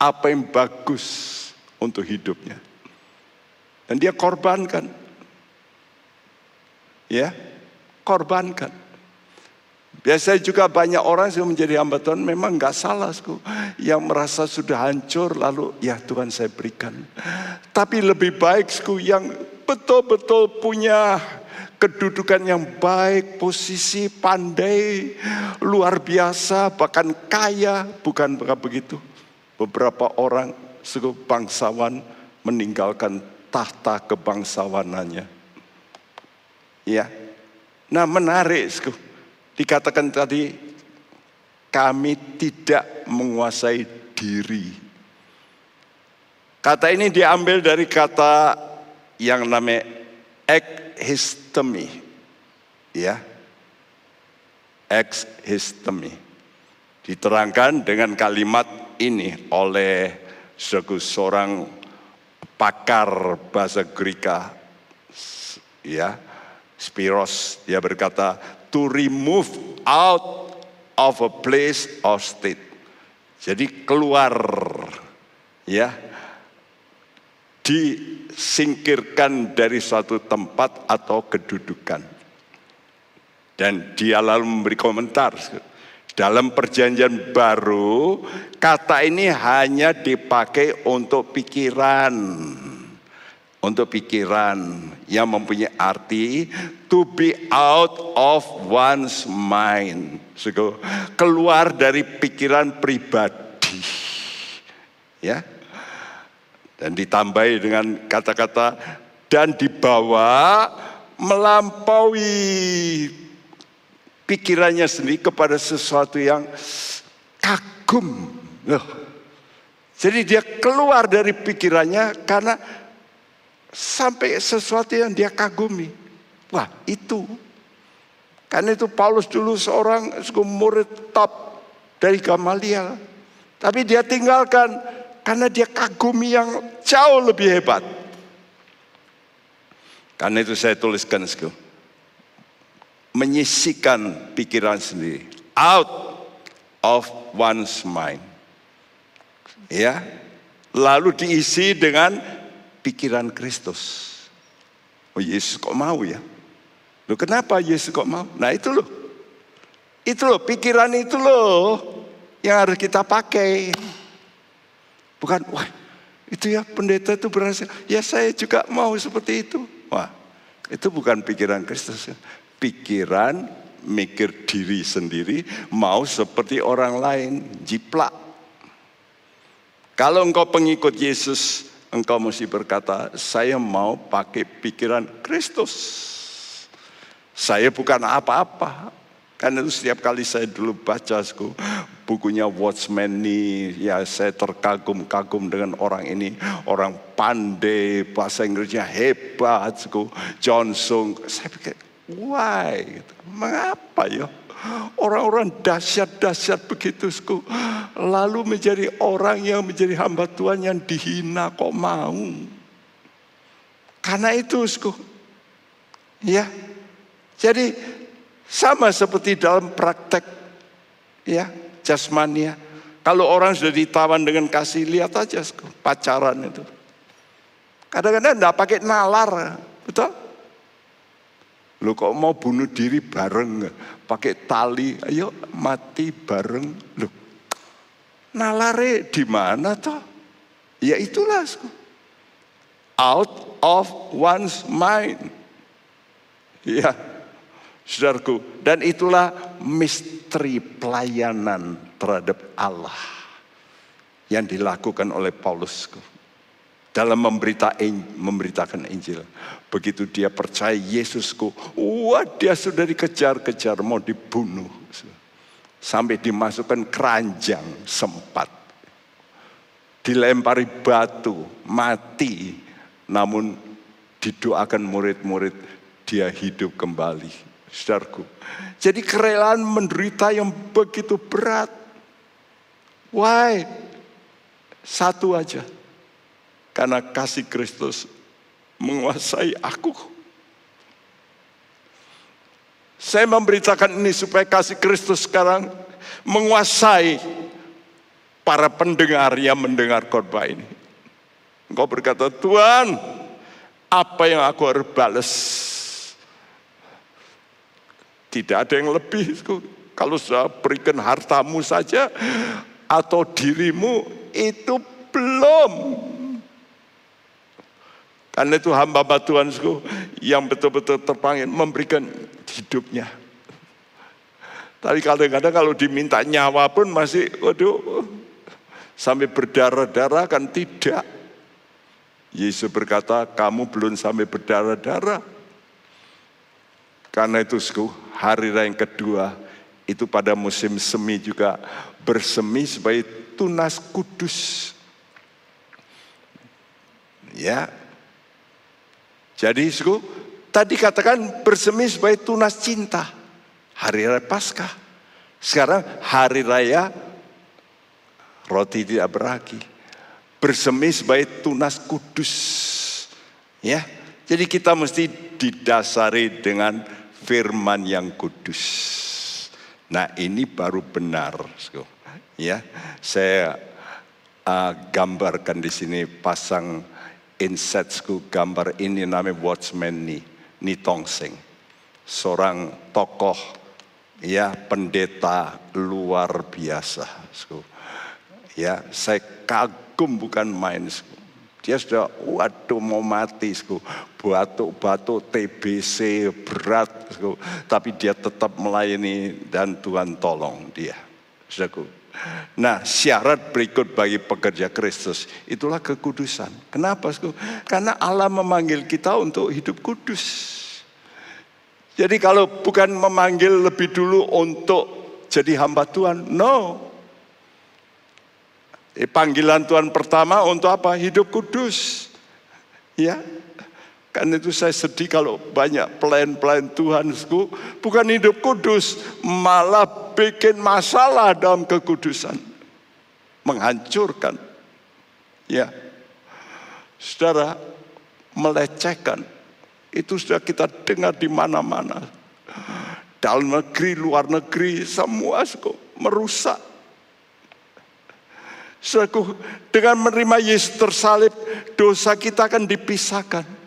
apa yang bagus untuk hidupnya. Dan dia korbankan. Ya, korbankan. Biasanya juga banyak orang yang menjadi hamba Tuhan memang nggak salah, yang merasa sudah hancur lalu ya Tuhan saya berikan. Tapi lebih baik sku, yang betul-betul punya kedudukan yang baik, posisi pandai, luar biasa, bahkan kaya, bukan begitu beberapa orang suku bangsawan meninggalkan tahta kebangsawanannya. Ya. Nah, menarik suku. Dikatakan tadi kami tidak menguasai diri. Kata ini diambil dari kata yang namanya ekhistemi. Ya. Ekhistemi. Diterangkan dengan kalimat ini oleh seorang pakar bahasa Greka ya Spiros. Dia berkata to remove out of a place or state. Jadi keluar ya. Disingkirkan dari suatu tempat atau kedudukan. Dan dia lalu memberi komentar dalam perjanjian baru, kata ini hanya dipakai untuk pikiran. Untuk pikiran yang mempunyai arti to be out of one's mind. keluar dari pikiran pribadi. Ya. Dan ditambahi dengan kata-kata dan dibawa melampaui pikirannya sendiri kepada sesuatu yang kagum. Loh. Jadi dia keluar dari pikirannya karena sampai sesuatu yang dia kagumi. Wah itu. Karena itu Paulus dulu seorang murid top dari Gamaliel. Tapi dia tinggalkan karena dia kagumi yang jauh lebih hebat. Karena itu saya tuliskan sekarang menyisikan pikiran sendiri out of one's mind. Ya. Lalu diisi dengan pikiran Kristus. Oh Yesus kok mau ya? Loh kenapa Yesus kok mau? Nah itu loh. Itu loh pikiran itu loh yang harus kita pakai. Bukan wah itu ya pendeta itu berhasil. Ya saya juga mau seperti itu. Wah itu bukan pikiran Kristus pikiran, mikir diri sendiri, mau seperti orang lain, jiplak. Kalau engkau pengikut Yesus, engkau mesti berkata, saya mau pakai pikiran Kristus. Saya bukan apa-apa. Karena itu setiap kali saya dulu baca bukunya Watchman nih, ya saya terkagum-kagum dengan orang ini. Orang pandai, bahasa Inggrisnya hebat. John Sung. Saya pikir, Why? Mengapa ya? Orang-orang dahsyat-dahsyat begitu, sku. lalu menjadi orang yang menjadi hamba Tuhan yang dihina kok mau. Karena itu, sku. ya, Jadi sama seperti dalam praktek ya jasmania. Kalau orang sudah ditawan dengan kasih, lihat aja pacaran itu. Kadang-kadang enggak pakai nalar, betul? Lu kok mau bunuh diri bareng, pakai tali, ayo mati bareng. Lu nalare di mana toh? Ya itulah. Out of one's mind. Ya, saudaraku. Dan itulah misteri pelayanan terhadap Allah yang dilakukan oleh Paulus dalam memberita, memberitakan Injil. Begitu dia percaya Yesusku, wah dia sudah dikejar-kejar mau dibunuh. Sampai dimasukkan keranjang sempat. Dilempari batu, mati. Namun didoakan murid-murid dia hidup kembali. Saudaraku. Jadi kerelaan menderita yang begitu berat. Why? Satu aja karena kasih Kristus menguasai aku. Saya memberitakan ini supaya kasih Kristus sekarang menguasai para pendengar yang mendengar khotbah ini. Engkau berkata, Tuhan, apa yang aku harus balas? Tidak ada yang lebih. Kalau sudah berikan hartamu saja atau dirimu itu belum karena itu hamba Tuhan yang betul-betul terpanggil memberikan hidupnya. Tapi kadang-kadang kalau diminta nyawa pun masih, waduh, sampai berdarah-darah kan tidak. Yesus berkata, kamu belum sampai berdarah-darah. Karena itu hari raya yang kedua, itu pada musim semi juga bersemi sebagai tunas kudus. Ya, jadi suku, tadi katakan bersemi sebagai tunas cinta. Hari raya Paskah. Sekarang hari raya roti tidak beragi. Bersemi sebagai tunas kudus. Ya. Jadi kita mesti didasari dengan firman yang kudus. Nah, ini baru benar. Ya. Saya uh, gambarkan di sini pasang insetsku gambar ini namanya Watchman Ni, Ni Tong Seng. Seorang tokoh ya pendeta luar biasa. Ya, saya kagum bukan main. Dia sudah waduh mau mati, batuk-batuk TBC berat, tapi dia tetap melayani dan Tuhan tolong dia. Saudaraku, Nah syarat berikut bagi pekerja Kristus itulah kekudusan. Kenapa? Karena Allah memanggil kita untuk hidup kudus. Jadi kalau bukan memanggil lebih dulu untuk jadi hamba Tuhan, no. Eh, panggilan Tuhan pertama untuk apa? Hidup kudus. Ya, kan itu saya sedih kalau banyak pelayan-pelayan Tuhan bukan hidup kudus, malah bikin masalah dalam kekudusan. Menghancurkan. Ya. Saudara, melecehkan. Itu sudah kita dengar di mana-mana. Dalam negeri, luar negeri, semua merusak. Dengan menerima Yesus tersalib, dosa kita akan dipisahkan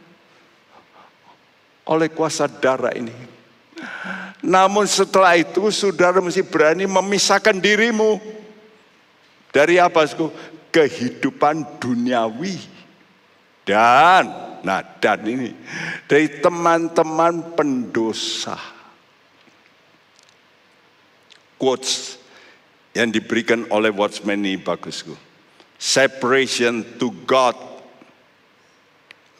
oleh kuasa darah ini. Namun setelah itu saudara mesti berani memisahkan dirimu dari apa? Kehidupan duniawi. Dan, nah dan ini, dari teman-teman pendosa. Quotes yang diberikan oleh Watchman ini bagusku. Separation to God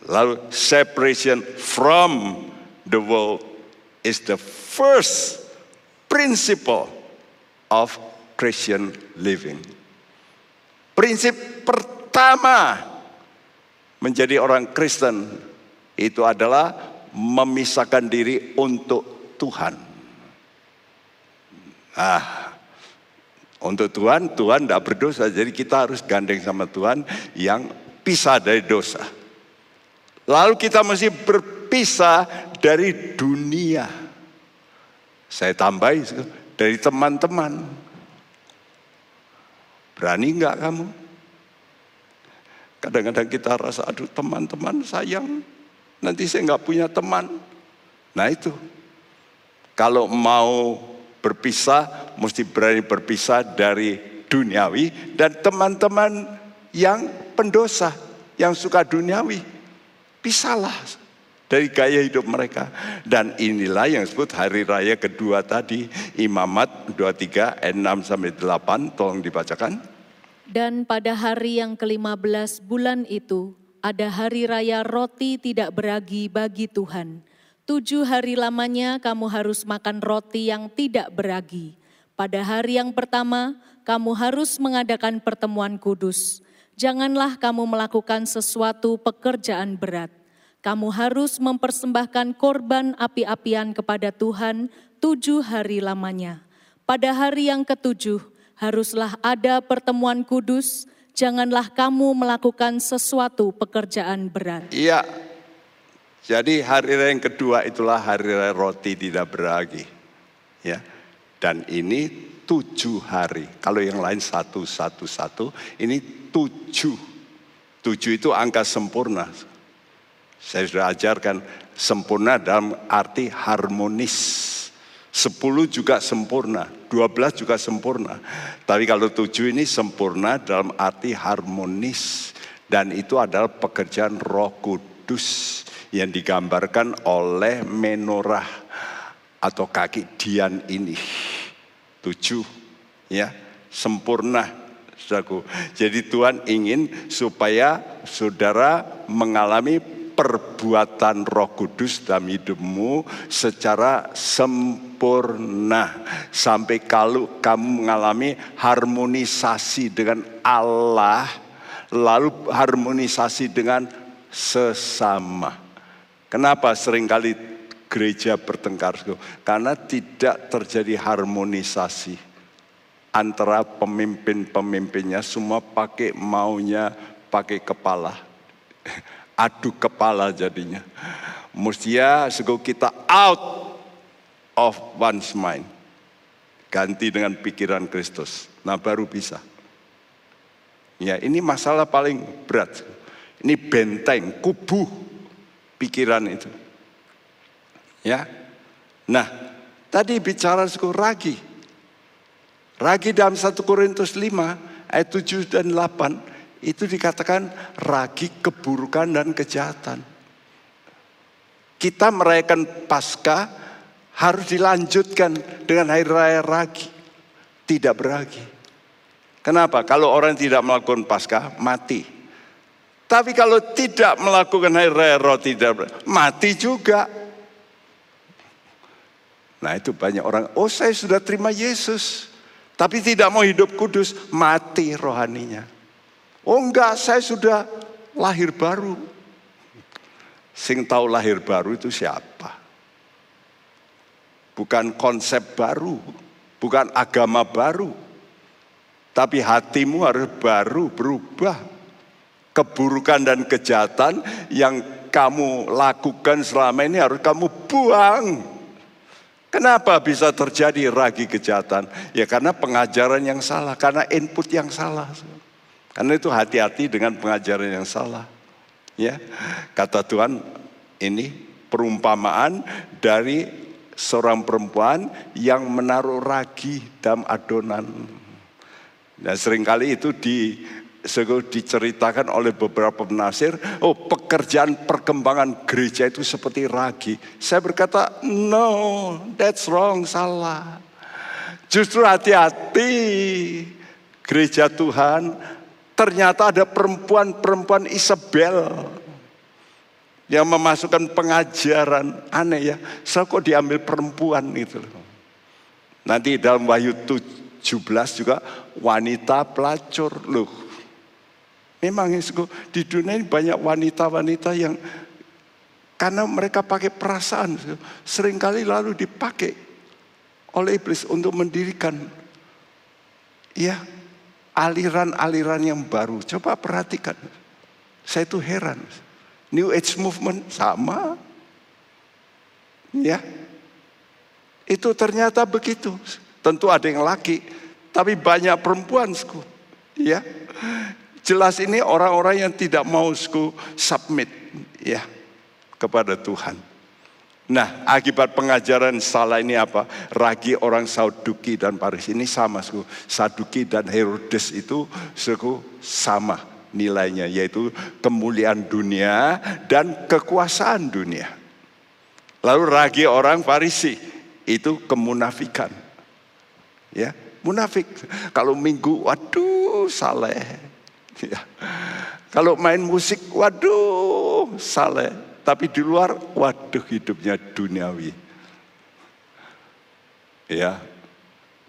Lalu separation from the world is the first principle of Christian living. Prinsip pertama menjadi orang Kristen itu adalah memisahkan diri untuk Tuhan. Ah, untuk Tuhan, Tuhan tidak berdosa. Jadi kita harus gandeng sama Tuhan yang pisah dari dosa. Lalu kita mesti berpisah dari dunia. Saya tambahi dari teman-teman. Berani enggak kamu? Kadang-kadang kita rasa, aduh teman-teman sayang, nanti saya enggak punya teman. Nah itu, kalau mau berpisah, mesti berani berpisah dari duniawi dan teman-teman yang pendosa, yang suka duniawi. Pisahlah dari gaya hidup mereka. Dan inilah yang disebut hari raya kedua tadi, Imamat 23 ayat 6 sampai 8, tolong dibacakan. Dan pada hari yang ke-15 bulan itu, ada hari raya roti tidak beragi bagi Tuhan Tujuh hari lamanya kamu harus makan roti yang tidak beragi. Pada hari yang pertama, kamu harus mengadakan pertemuan kudus. Janganlah kamu melakukan sesuatu pekerjaan berat. Kamu harus mempersembahkan korban api-apian kepada Tuhan tujuh hari lamanya. Pada hari yang ketujuh, haruslah ada pertemuan kudus. Janganlah kamu melakukan sesuatu pekerjaan berat. Iya, jadi hari raya yang kedua itulah hari raya roti tidak beragi. Ya. Dan ini tujuh hari. Kalau yang lain satu, satu, satu. Ini tujuh. Tujuh itu angka sempurna. Saya sudah ajarkan sempurna dalam arti harmonis. Sepuluh juga sempurna, dua belas juga sempurna. Tapi kalau tujuh ini sempurna dalam arti harmonis. Dan itu adalah pekerjaan roh kudus yang digambarkan oleh menorah atau kaki Dian ini. Tujuh, ya, sempurna, saudaraku. Jadi Tuhan ingin supaya saudara mengalami perbuatan roh kudus dalam hidupmu secara sempurna. Sampai kalau kamu mengalami harmonisasi dengan Allah, lalu harmonisasi dengan sesama. Kenapa sering kali gereja bertengkar? Karena tidak terjadi harmonisasi antara pemimpin-pemimpinnya semua pakai maunya pakai kepala. Adu kepala jadinya. Mestinya sego kita out of one's mind. Ganti dengan pikiran Kristus. Nah baru bisa. Ya ini masalah paling berat. Ini benteng, kubu pikiran itu. Ya. Nah, tadi bicara suku ragi. Ragi dalam 1 Korintus 5 ayat 7 dan 8 itu dikatakan ragi keburukan dan kejahatan. Kita merayakan Paskah harus dilanjutkan dengan hari raya ragi. Tidak beragi. Kenapa? Kalau orang tidak melakukan Paskah, mati. Tapi kalau tidak melakukan hari raya roti mati juga. Nah itu banyak orang, oh saya sudah terima Yesus. Tapi tidak mau hidup kudus, mati rohaninya. Oh enggak, saya sudah lahir baru. Sing tahu lahir baru itu siapa? Bukan konsep baru, bukan agama baru. Tapi hatimu harus baru, berubah keburukan dan kejahatan yang kamu lakukan selama ini harus kamu buang. Kenapa bisa terjadi ragi kejahatan? Ya karena pengajaran yang salah, karena input yang salah. Karena itu hati-hati dengan pengajaran yang salah. Ya, kata Tuhan ini perumpamaan dari seorang perempuan yang menaruh ragi dalam adonan. Dan sering kali itu di diceritakan oleh beberapa penasir, oh pekerjaan perkembangan gereja itu seperti ragi. Saya berkata, no, that's wrong, salah. Justru hati-hati gereja Tuhan, ternyata ada perempuan-perempuan Isabel yang memasukkan pengajaran aneh ya. Saya kok diambil perempuan itu. Nanti dalam Wahyu 17 juga wanita pelacur loh Memang di dunia ini banyak wanita-wanita yang karena mereka pakai perasaan sering kali lalu dipakai oleh iblis untuk mendirikan ya aliran-aliran yang baru. Coba perhatikan. Saya itu heran. New Age movement sama. Ya. Itu ternyata begitu. Tentu ada yang laki, tapi banyak perempuan. Ya, jelas ini orang-orang yang tidak mau submit, ya, kepada Tuhan. Nah, akibat pengajaran salah ini apa? Ragi orang Saduki dan Paris ini sama, sku. Saduki dan Herodes itu suku sama nilainya, yaitu kemuliaan dunia dan kekuasaan dunia. Lalu ragi orang Farisi itu kemunafikan. Ya, munafik. Kalau minggu, waduh, saleh. Ya. Kalau main musik, waduh, saleh. Tapi di luar, waduh, hidupnya duniawi. Ya,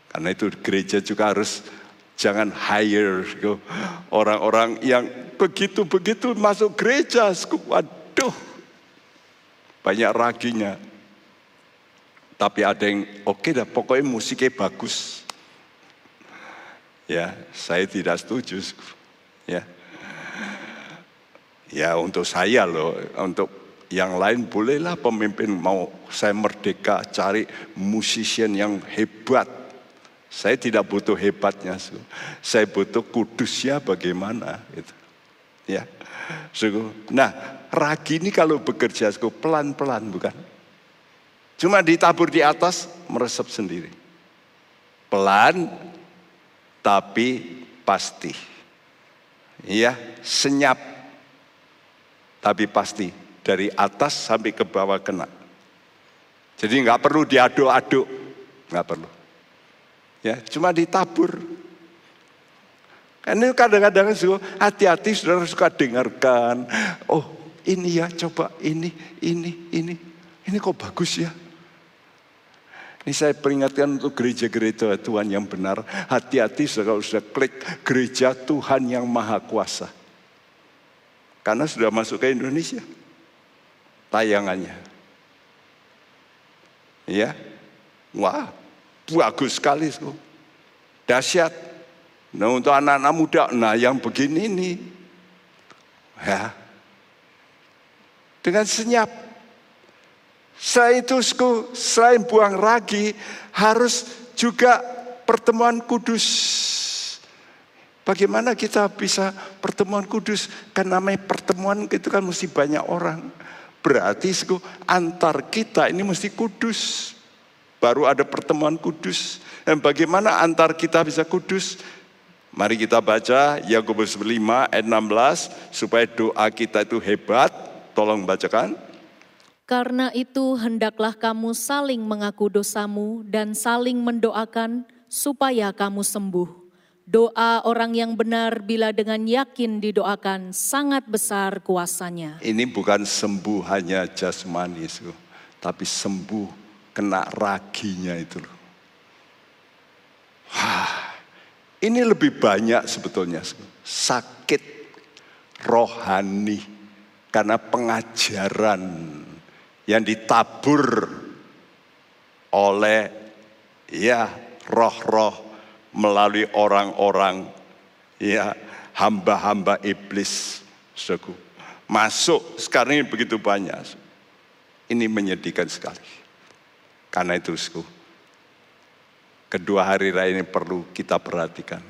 karena itu gereja juga harus jangan hire orang-orang yang begitu-begitu masuk gereja. Waduh, banyak raginya. Tapi ada yang oke okay dah, pokoknya musiknya bagus. Ya, saya tidak setuju. Ya, ya untuk saya loh, untuk yang lain bolehlah pemimpin mau saya merdeka cari musician yang hebat. Saya tidak butuh hebatnya, saya butuh kudusnya bagaimana. Gitu. Ya, nah ragi ini kalau bekerja pelan-pelan bukan? Cuma ditabur di atas, meresap sendiri. Pelan, tapi pasti. Iya, senyap, tapi pasti. Dari atas sampai ke bawah kena. Jadi nggak perlu diaduk-aduk, nggak perlu. Ya, cuma ditabur. Karena kadang-kadang hati-hati saudara suka dengarkan. Oh ini ya coba ini, ini, ini. Ini kok bagus ya. Ini saya peringatkan untuk gereja-gereja Tuhan yang benar. Hati-hati kalau sudah klik gereja Tuhan yang maha kuasa. Karena sudah masuk ke Indonesia. Tayangannya. Ya. Wah, bagus sekali. Dahsyat. Nah untuk anak-anak muda, nah yang begini ini. Ya. Dengan senyap. Saya itu selain buang ragi harus juga pertemuan kudus. Bagaimana kita bisa pertemuan kudus? Kan namanya pertemuan itu kan mesti banyak orang. Berarti sku, antar kita ini mesti kudus. Baru ada pertemuan kudus. Dan bagaimana antar kita bisa kudus? Mari kita baca Yakobus 5 ayat 16 supaya doa kita itu hebat. Tolong bacakan. Karena itu hendaklah kamu saling mengaku dosamu dan saling mendoakan supaya kamu sembuh. Doa orang yang benar bila dengan yakin didoakan sangat besar kuasanya. Ini bukan sembuh hanya jasmani, tapi sembuh kena raginya itu ini lebih banyak sebetulnya sakit rohani karena pengajaran yang ditabur oleh ya roh-roh melalui orang-orang ya hamba-hamba iblis suku masuk sekarang ini begitu banyak. Ini menyedihkan sekali. Karena itu suku kedua hari raya ini perlu kita perhatikan.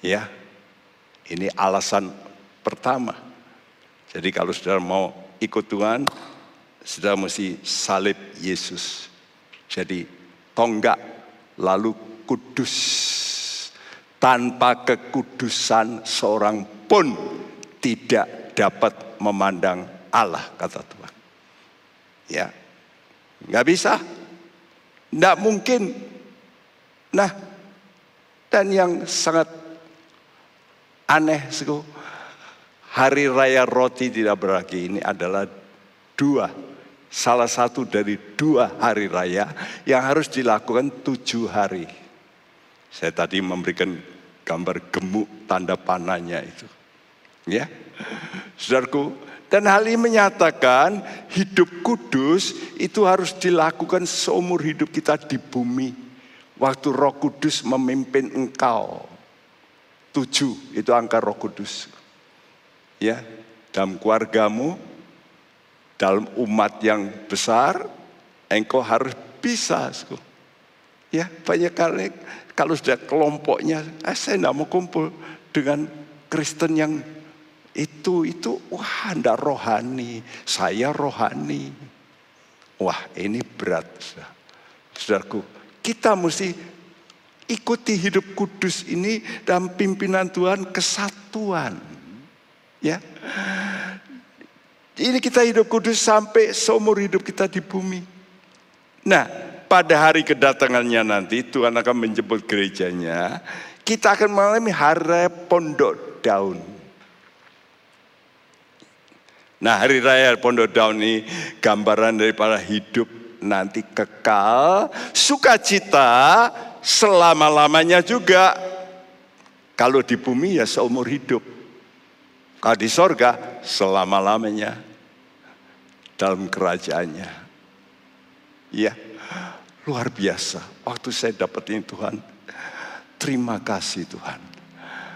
Ya ini alasan pertama. Jadi kalau saudara mau ikut Tuhan sudah mesti salib Yesus. Jadi tonggak lalu kudus. Tanpa kekudusan seorang pun tidak dapat memandang Allah kata Tuhan. Ya, nggak bisa, nggak mungkin. Nah, dan yang sangat aneh, hari raya roti tidak berarti ini adalah dua salah satu dari dua hari raya yang harus dilakukan tujuh hari. Saya tadi memberikan gambar gemuk tanda panahnya itu. Ya, saudaraku, dan hal ini menyatakan hidup kudus itu harus dilakukan seumur hidup kita di bumi. Waktu roh kudus memimpin engkau. Tujuh itu angka roh kudus. Ya, dalam keluargamu, dalam umat yang besar, engkau harus bisa. Ya, banyak kali kalau sudah kelompoknya, eh, saya tidak mau kumpul dengan Kristen yang itu itu wah ndak rohani, saya rohani. Wah, ini berat. Saudaraku, kita mesti ikuti hidup kudus ini dalam pimpinan Tuhan kesatuan. Ya. Ini kita hidup kudus sampai seumur hidup kita di bumi. Nah, pada hari kedatangannya nanti Tuhan akan menjemput gerejanya. Kita akan mengalami hari pondok daun. Nah hari raya pondok daun ini gambaran daripada hidup nanti kekal. Sukacita selama-lamanya juga. Kalau di bumi ya seumur hidup. Kalau di sorga selama-lamanya dalam kerajaannya. Ya, luar biasa. Waktu saya dapat ini Tuhan, terima kasih Tuhan.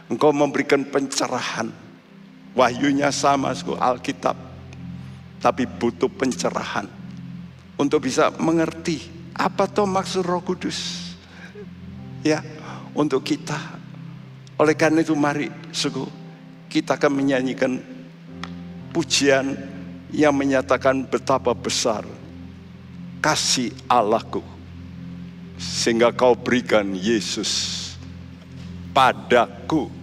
Engkau memberikan pencerahan. Wahyunya sama, Alkitab. Tapi butuh pencerahan. Untuk bisa mengerti apa tuh maksud roh kudus. Ya, untuk kita. Oleh karena itu mari, suku, kita akan menyanyikan pujian yang menyatakan betapa besar kasih Allahku sehingga kau berikan Yesus padaku